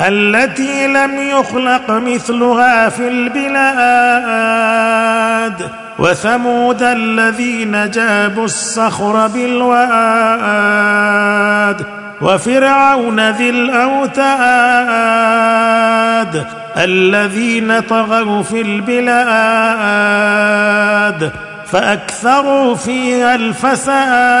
التي لم يخلق مثلها في البلاد وثمود الذين جابوا الصخر بالواد وفرعون ذي الأوتاد الذين طغوا في البلاد فأكثروا فيها الفساد.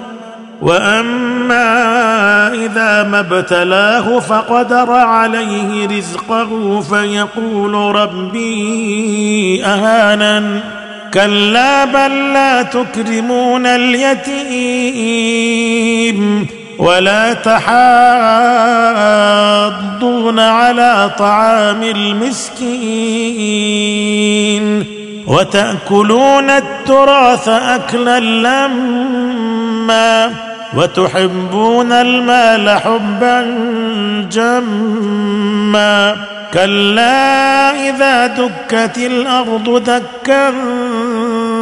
واما اذا ما ابتلاه فقدر عليه رزقه فيقول ربي اهانن كلا بل لا تكرمون اليتيم ولا تحاضون على طعام المسكين وتاكلون التراث اكلا لما وتحبون المال حبا جما كلا إذا دكت الأرض دكا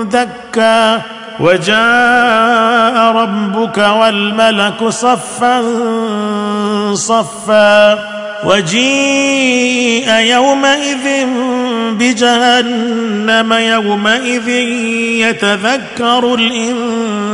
دكا وجاء ربك والملك صفا صفا وجيء يومئذ بجهنم يومئذ يتذكر الانسان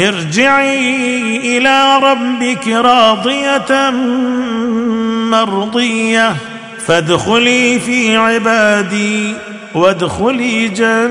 ارجعي إلى ربك راضية مرضية فادخلي في عبادي وادخلي جنتي.